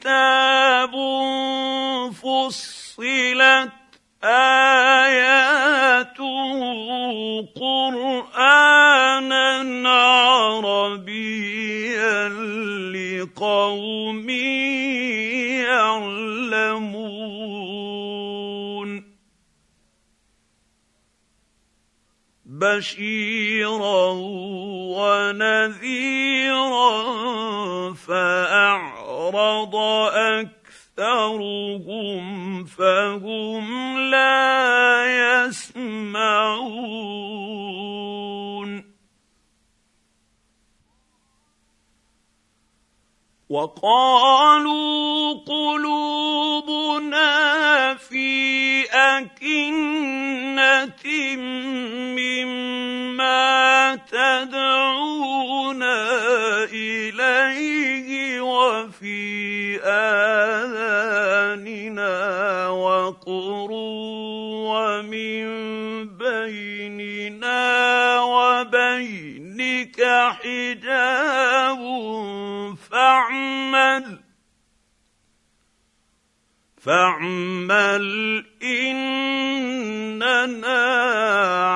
كتاب فصلت اياته قرانا عربيا لقوم يعلمون بشيرا ونذيرا فاعرض أكثرهم فهم لا يسمعون. وقالوا قلوبنا في أكنة مما تدعونا إليه وفي آذاننا وقر ومن بيننا وبينك حجاب فاعمل فاعمل إننا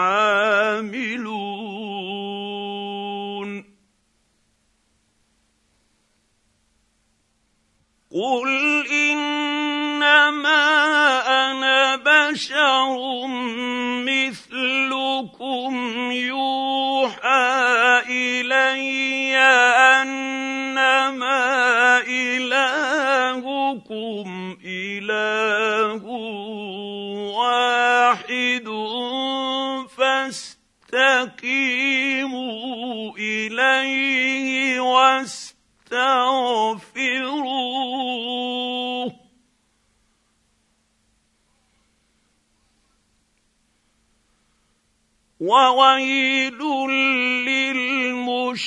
عاملون. قل إنما أنا بشر مثلكم يوحى وويل للمشركين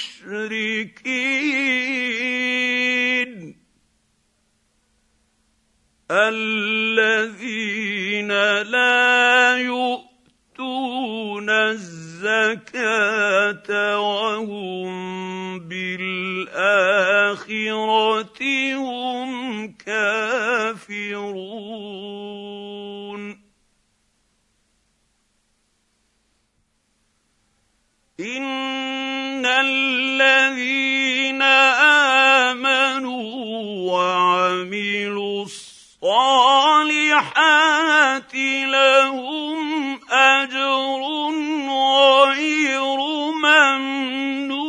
الذين لا يؤتون الزكاة وهم بالآخرة هم كافرون. ان الذين امنوا وعملوا الصالحات لهم اجر غير ممنون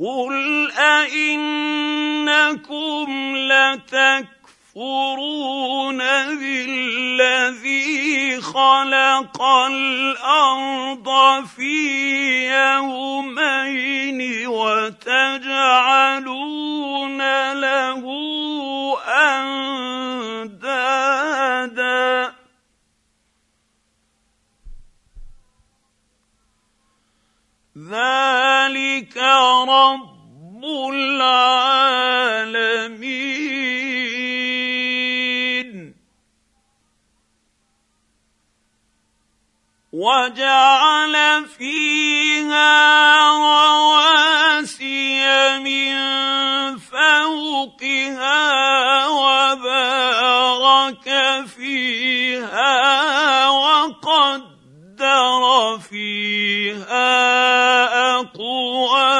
قل ائنكم لتكفرون بالذي خلق الأرض في يومين وتجعلون له اندادا ذلك رب العالمين وجعل فيها رواسي من فوقها وبارك فيها وقدر فيها أقواتها.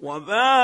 وبارك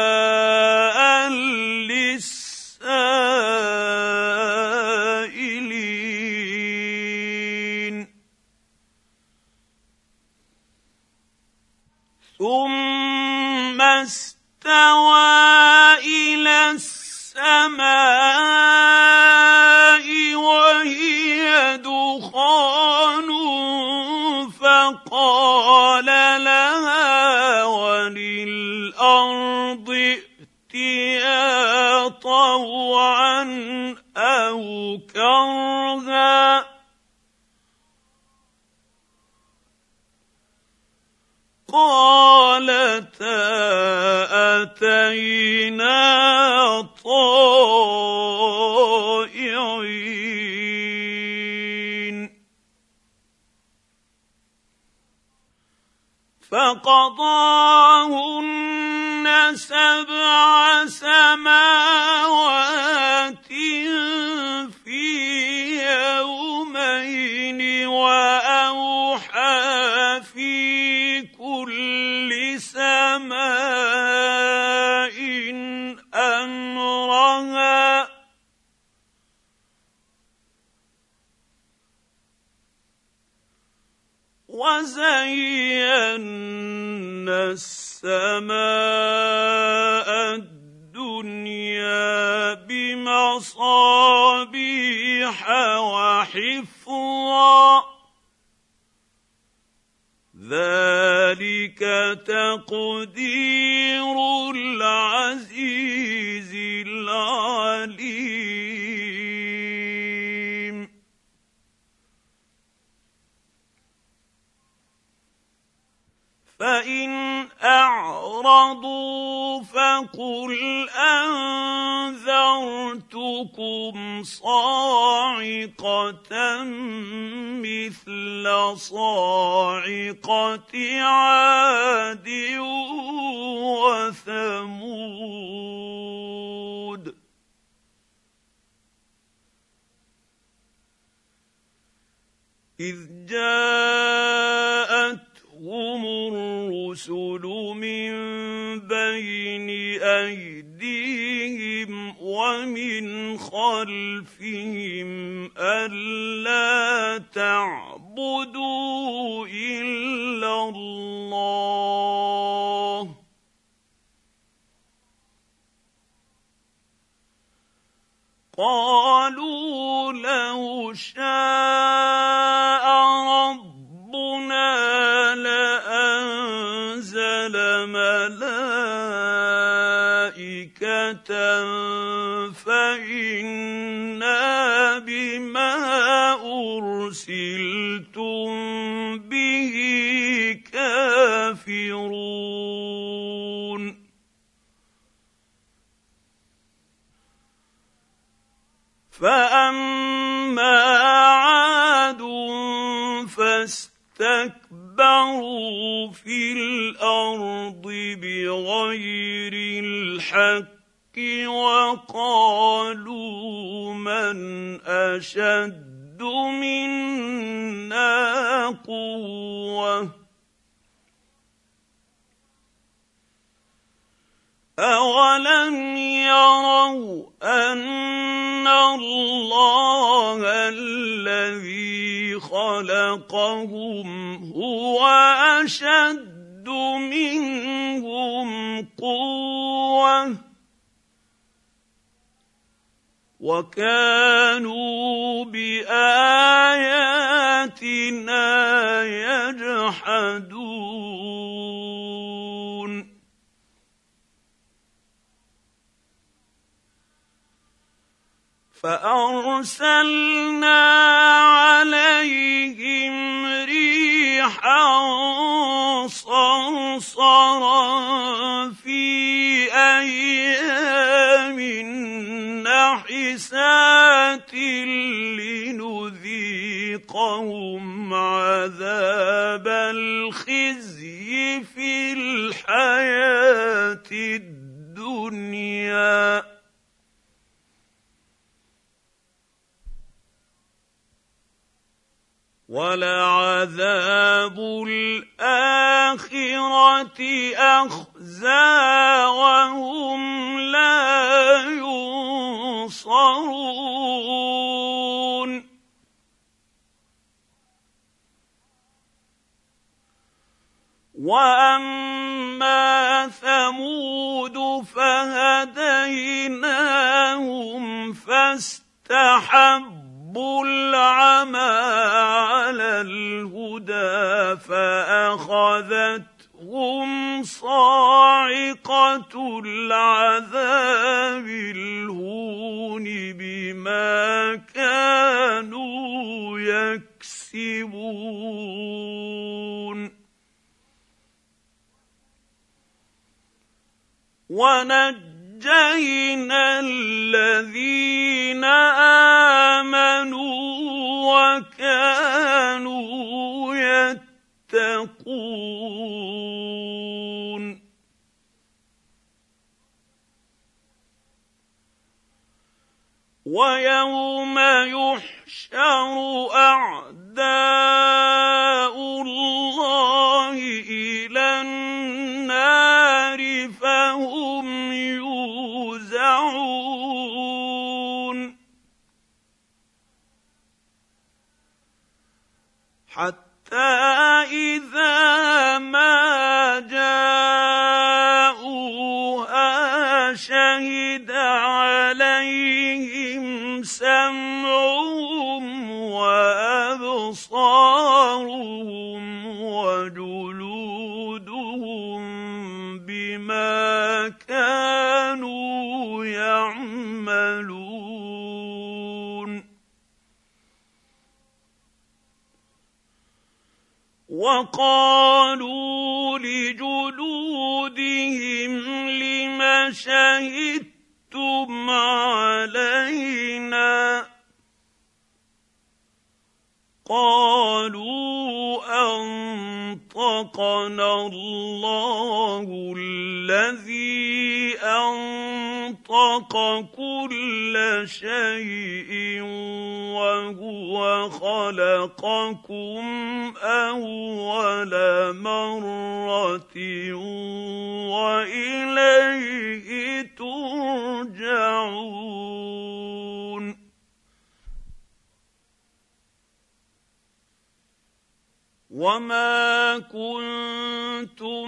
ائتيا طوعا أو كرها. قالتا أتينا طائعين. فقضاهن سبع سماوات وزينا السماء الدنيا بمصابيح وحفظا. ذلك تقدير مثل صاعقه عاد وثمود. إذ جاءتهم الرسل من بين أيديهم ومن خلفهم ألا تعبدوا إلا الله. قالوا لو شاء ربنا لأنزل ملائكة كافرون فأما عاد فاستكبروا في الأرض بغير الحق وقالوا من أشد منا قوة. أولم يروا أن الله الذي خلقهم هو أشد منهم قوة وكانوا بآياتنا يجحدون فأرسلنا عليهم ريحا صرصرا في أيام نحسات لنذيقهم عذاب الخزي في الحياة الدنيا. ولعذاب الآخرة أخزى وهم لا ينصرون. وأما ثمود فهديناهم فاستحبوا رب العمى على الهدى فاخذتهم صاعقه العذاب الهون بما كانوا يكسبون ونجى ونجينا الذين آمنوا وكانوا يتقون. ويوم يحشر أعداء انطقنا الله الذي أنطق كل شيء وهو خلقكم أول مرة وإليه ترجعون. وما كنتم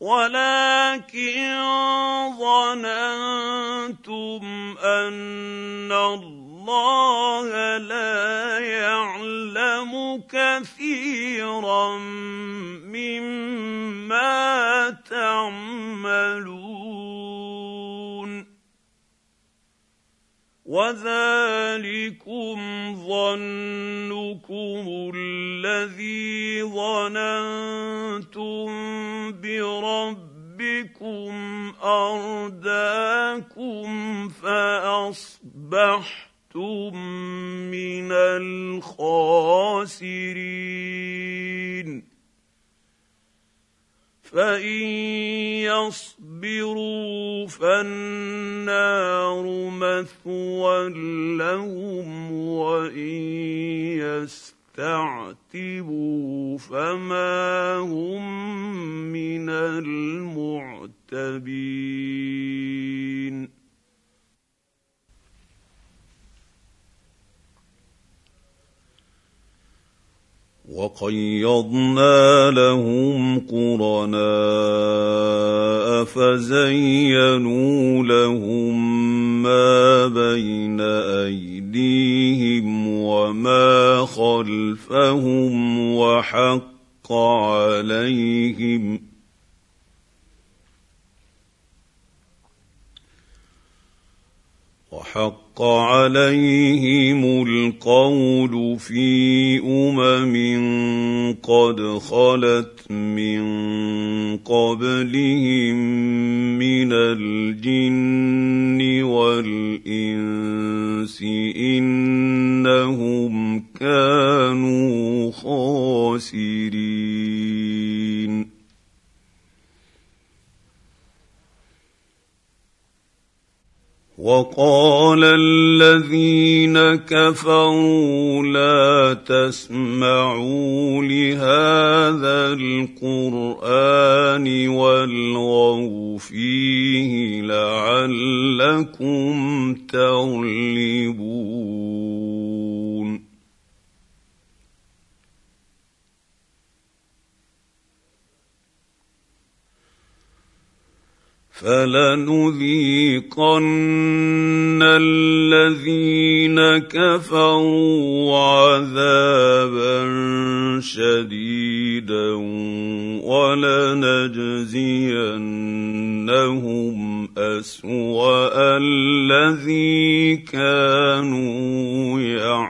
ولكن ظننتم أن الله لا يعلم كثيرا مما تعملون. وذلكم ظنكم الذي ظننتم بربكم ارداكم فاصبحتم من الخاسرين فان يصبروا فالنار مثوى لهم وان يستعتبوا فما هم من المعتبين وقيضنا لهم قرناء فزينوا لهم ما بين أيديهم وما خلفهم وحق عليهم وحق حق عليهم القول في قد خلت من قبلهم من الجن والإنس إنهم كانوا خاسرين. وقال الذين كفروا لا تسمعوا لهذا القرآن والغوا فيه لعلكم تغلبون. فلنذيقن الذين كفروا عذابا شديدا ولنجزينهم أسوأ الذي كانوا يعملون.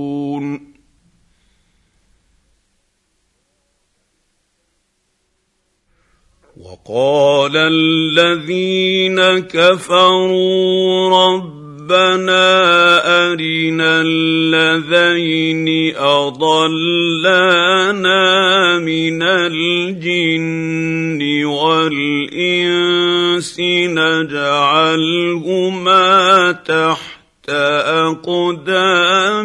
وقال الذين كفروا ربنا أرنا الذين أضلانا من الجن والإنس نجعلهما تحت أقدامنا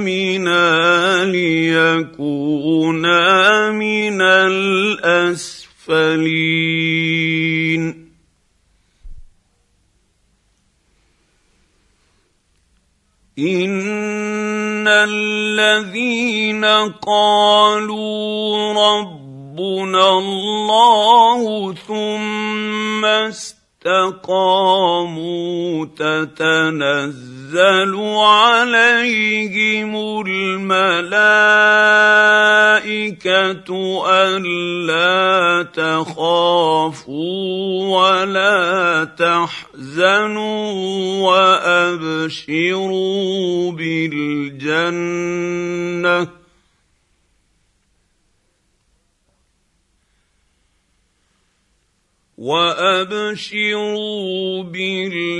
ليكونا من الاسفل الأسفلين. إن الذين قالوا ربنا الله ثم استقاموا تتنزل عليهم الملائكة ألا تخافوا ولا تحزنوا وأبشروا بالجنة وأبشروا بالجنة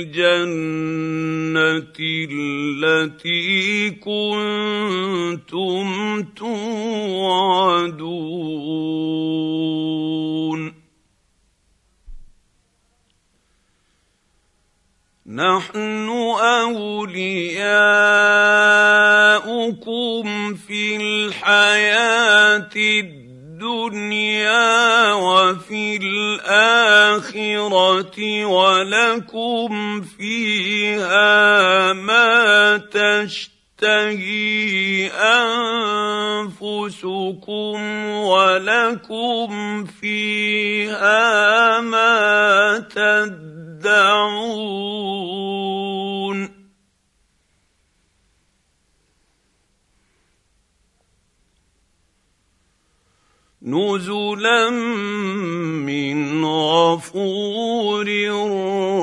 التي كنتم توعدون. نحن أولياؤكم في الحياة الدنيا. الدنيا وفي الآخرة ولكم فيها ما تشتهي أنفسكم ولكم فيها ما تدعون نزلا من غفور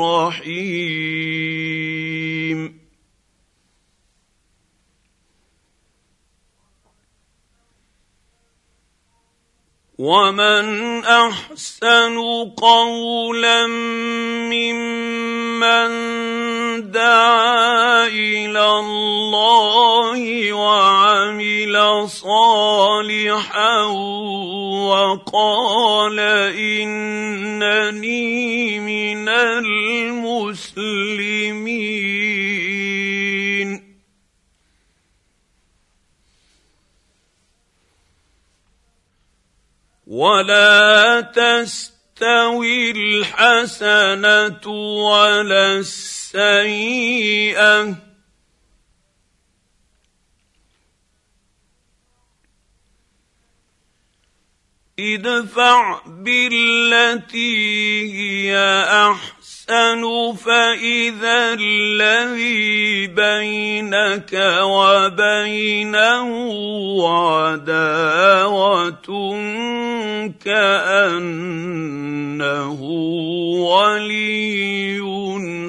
رحيم. ومن احسن قولا ممن دعا إلى الله وعمل صالحا وقال انني من المسلمين الحسنة ولا السيئة. ادفع بالتي هي أحسن. فإذا الذي بينك وبينه عداوة كأنه ولي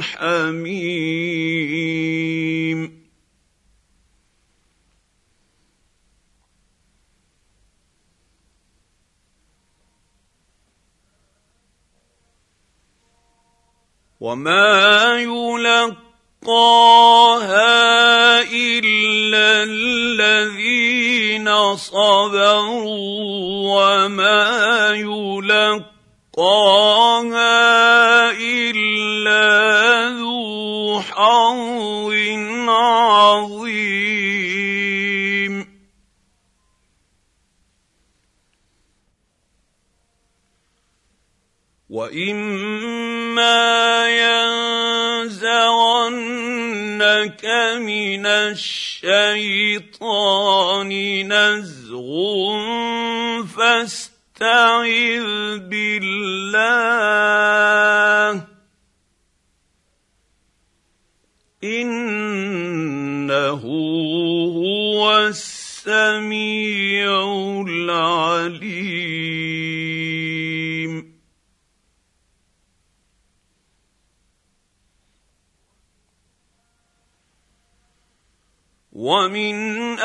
حميم. وما يلقاها الا الذين صبروا وما يلقاها الا ذو حظ عظيم واما ينزغنك من الشيطان نزغ فاستعذ بالله انه هو السميع العليم ومن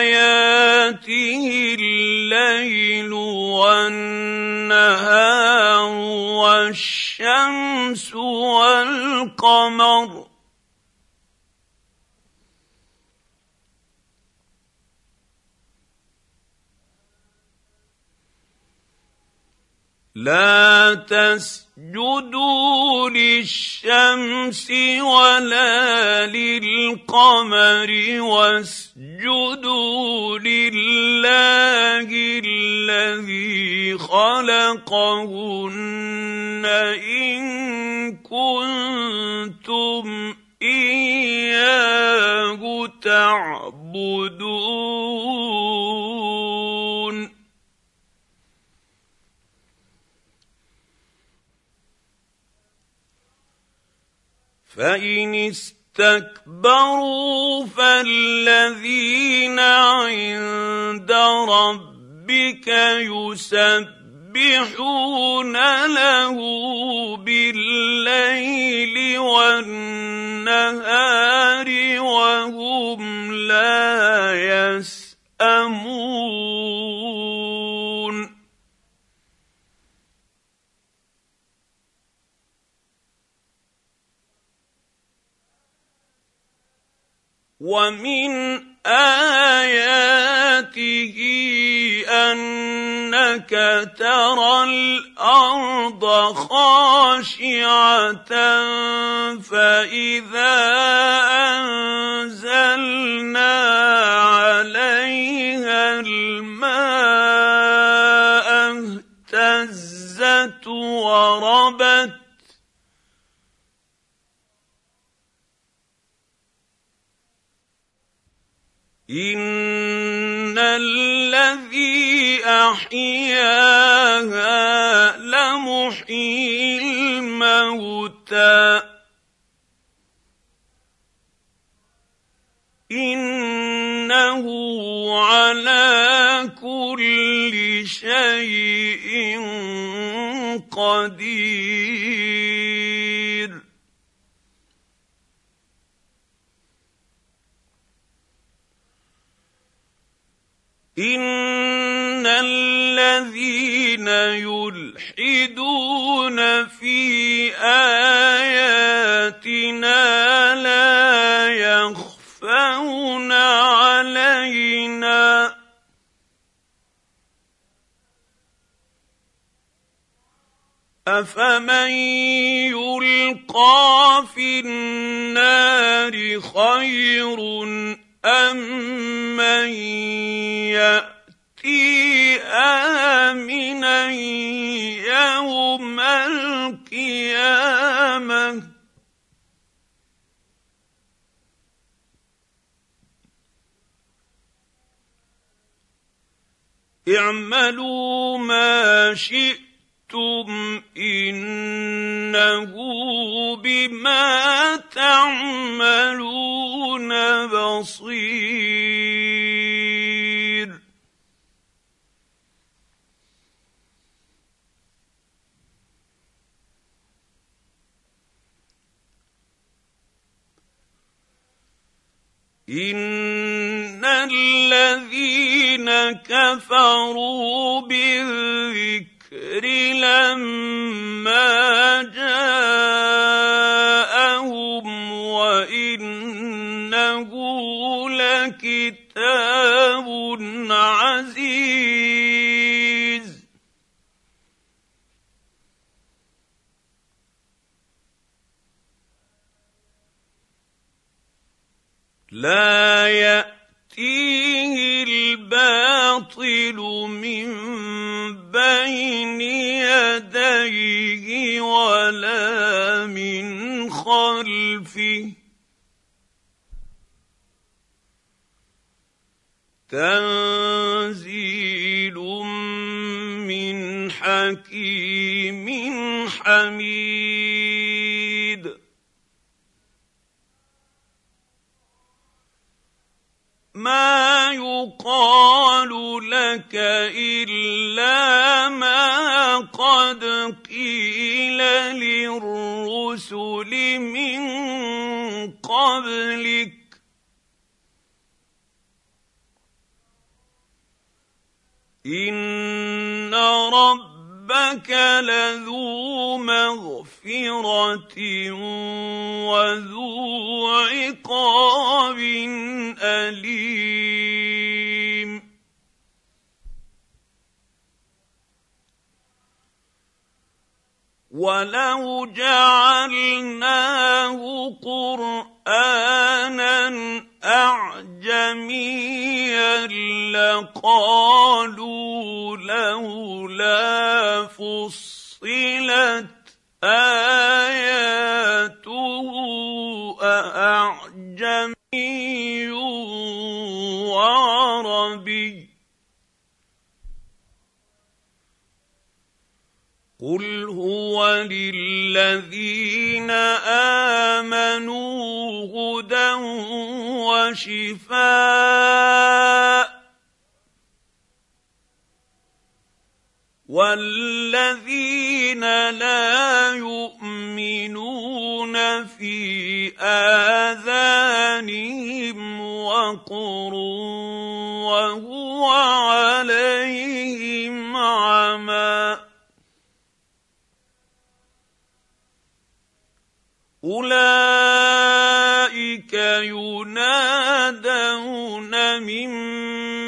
آياته الليل والنهار والشمس والقمر لا تسجدوا للشمس ولا للقمر واسجدوا لله الذي خلقهن إن كنتم إياه تعبدون. فإن استكبروا فالذين عند ربك يسبحون له بالليل والنهار وهم لا يسأمون. ومن آياته أنك ترى الأرض خاشعة فإذا أنزلنا ان الذي احياها لمحيي الموتى انه على كل شيء قدير ان الذين يلحدون في اياتنا لا يخفون علينا افمن يلقى في النار خير أَمَّن يَأْتِي آمِنًا يَوْمَ الْقِيَامَةِ اعملوا ما شئتم إنه بما تعملون بصير. ان الذين كفروا بالذكر لما جاءهم وإنه لكتاب عزيز. لا يأتيه الباطل من بين يديه ولا من خلفه. تنزيل من حكيم حميد. ما يقال لك إلا ما قد قيل للرسل من قبلك. إن ربك لذو مغفرة وذو عقاب أليم. ولو جعلناه قرانا أعجميا لقالوا لولا فصلت آياته اعجمي وعربي قل هو للذين امنوا هدى وشفاء والذين لا يؤمنون في اذانهم وقر وهو عليهم أولئك ينادون من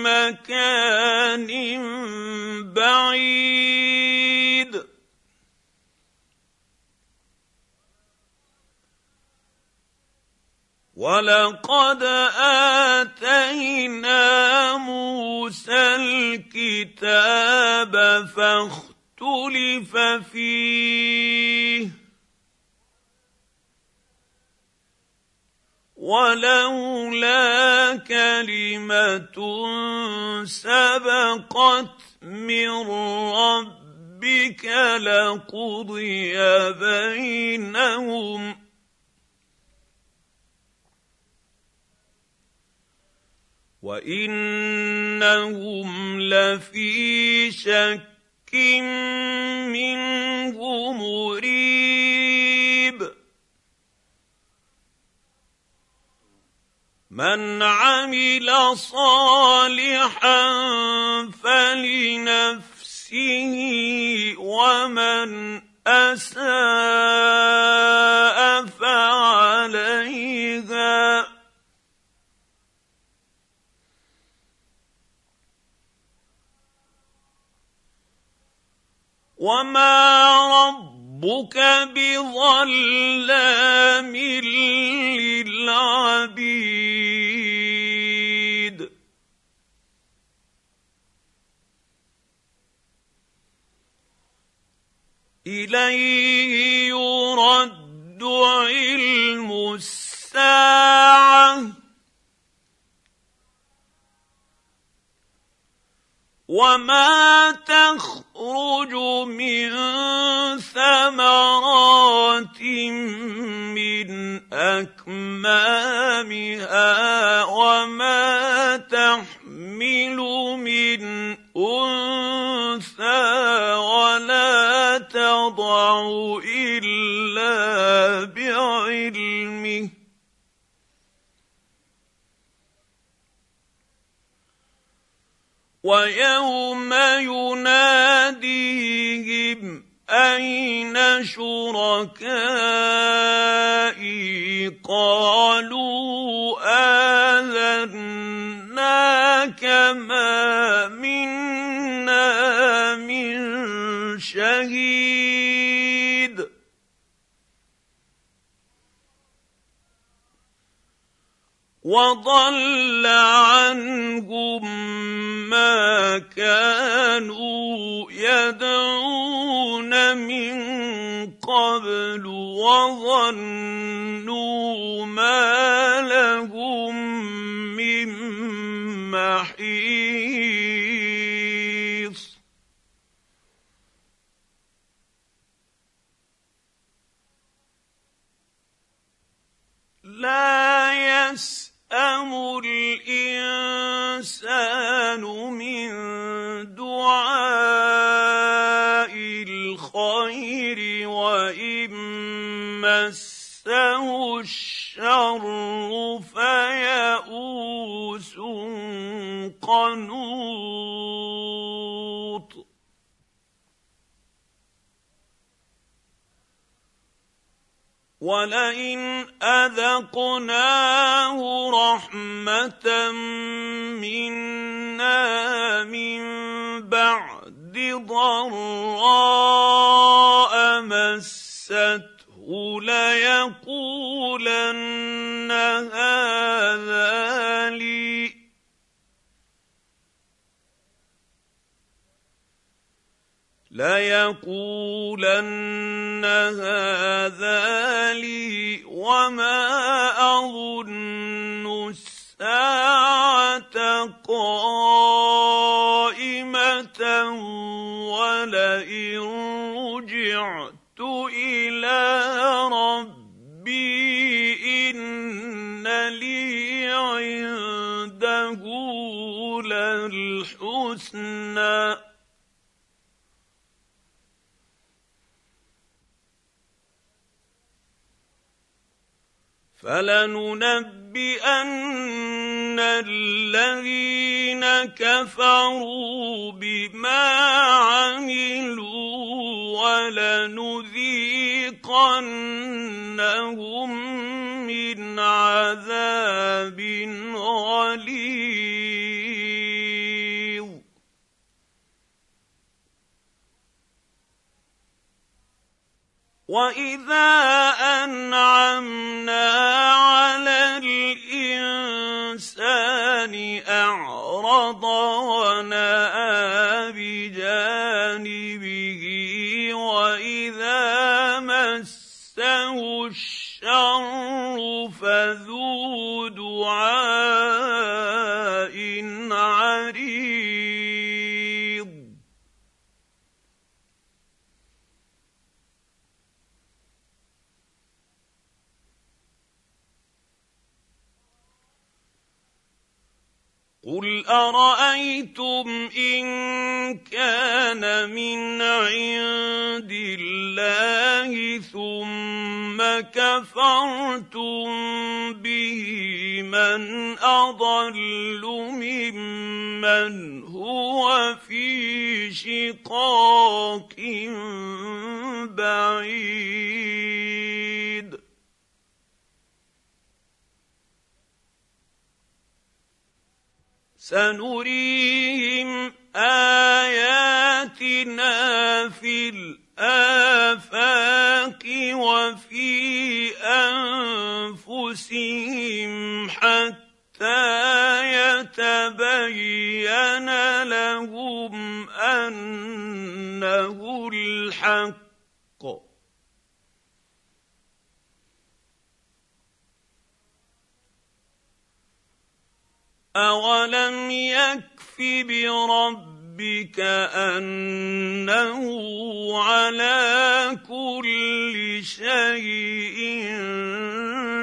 مكان بعيد. ولقد آتينا موسى الكتاب فاختلف فيه. ولولا كلمة سبقت من ربك لقضي بينهم. وإنهم لفي شك منه من عمل صالحا فلنفسه ومن أساء فعليها. وما ربك بظلام إليه يرد علم الساعة. وما تخرج من ثمرات من اكمامها وما تحمل إلا بعلمه. ويوم يناديهم أين شركائي؟ قالوا آذناك ما منا من شهيد. وضل عنهم ما كانوا يدعون من قبل وظنوا ما لهم من محيص ولئن اذقناه رحمه منا من بعد ضراء ليقولن هذا لي وما اظن الساعة قائمه فلننبئن الذين كفروا بما عملوا ولنذيقنهم من عذاب غليظ واذا انعمنا على الانسان اعرض وناى بجانبه من عند الله ثم كفرتم به من أضل ممن هو في شقاق بعيد. سنريهم آياتنا في الآفاق وفي أنفسهم حتى يتبين لهم أنه الحق. أولم يكف بربك ربك انه على كل شيء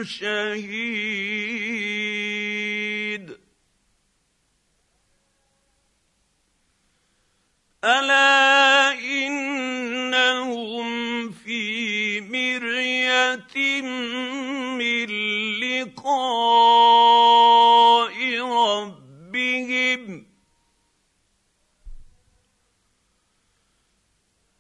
شهيد الا انهم في مريه من لقاء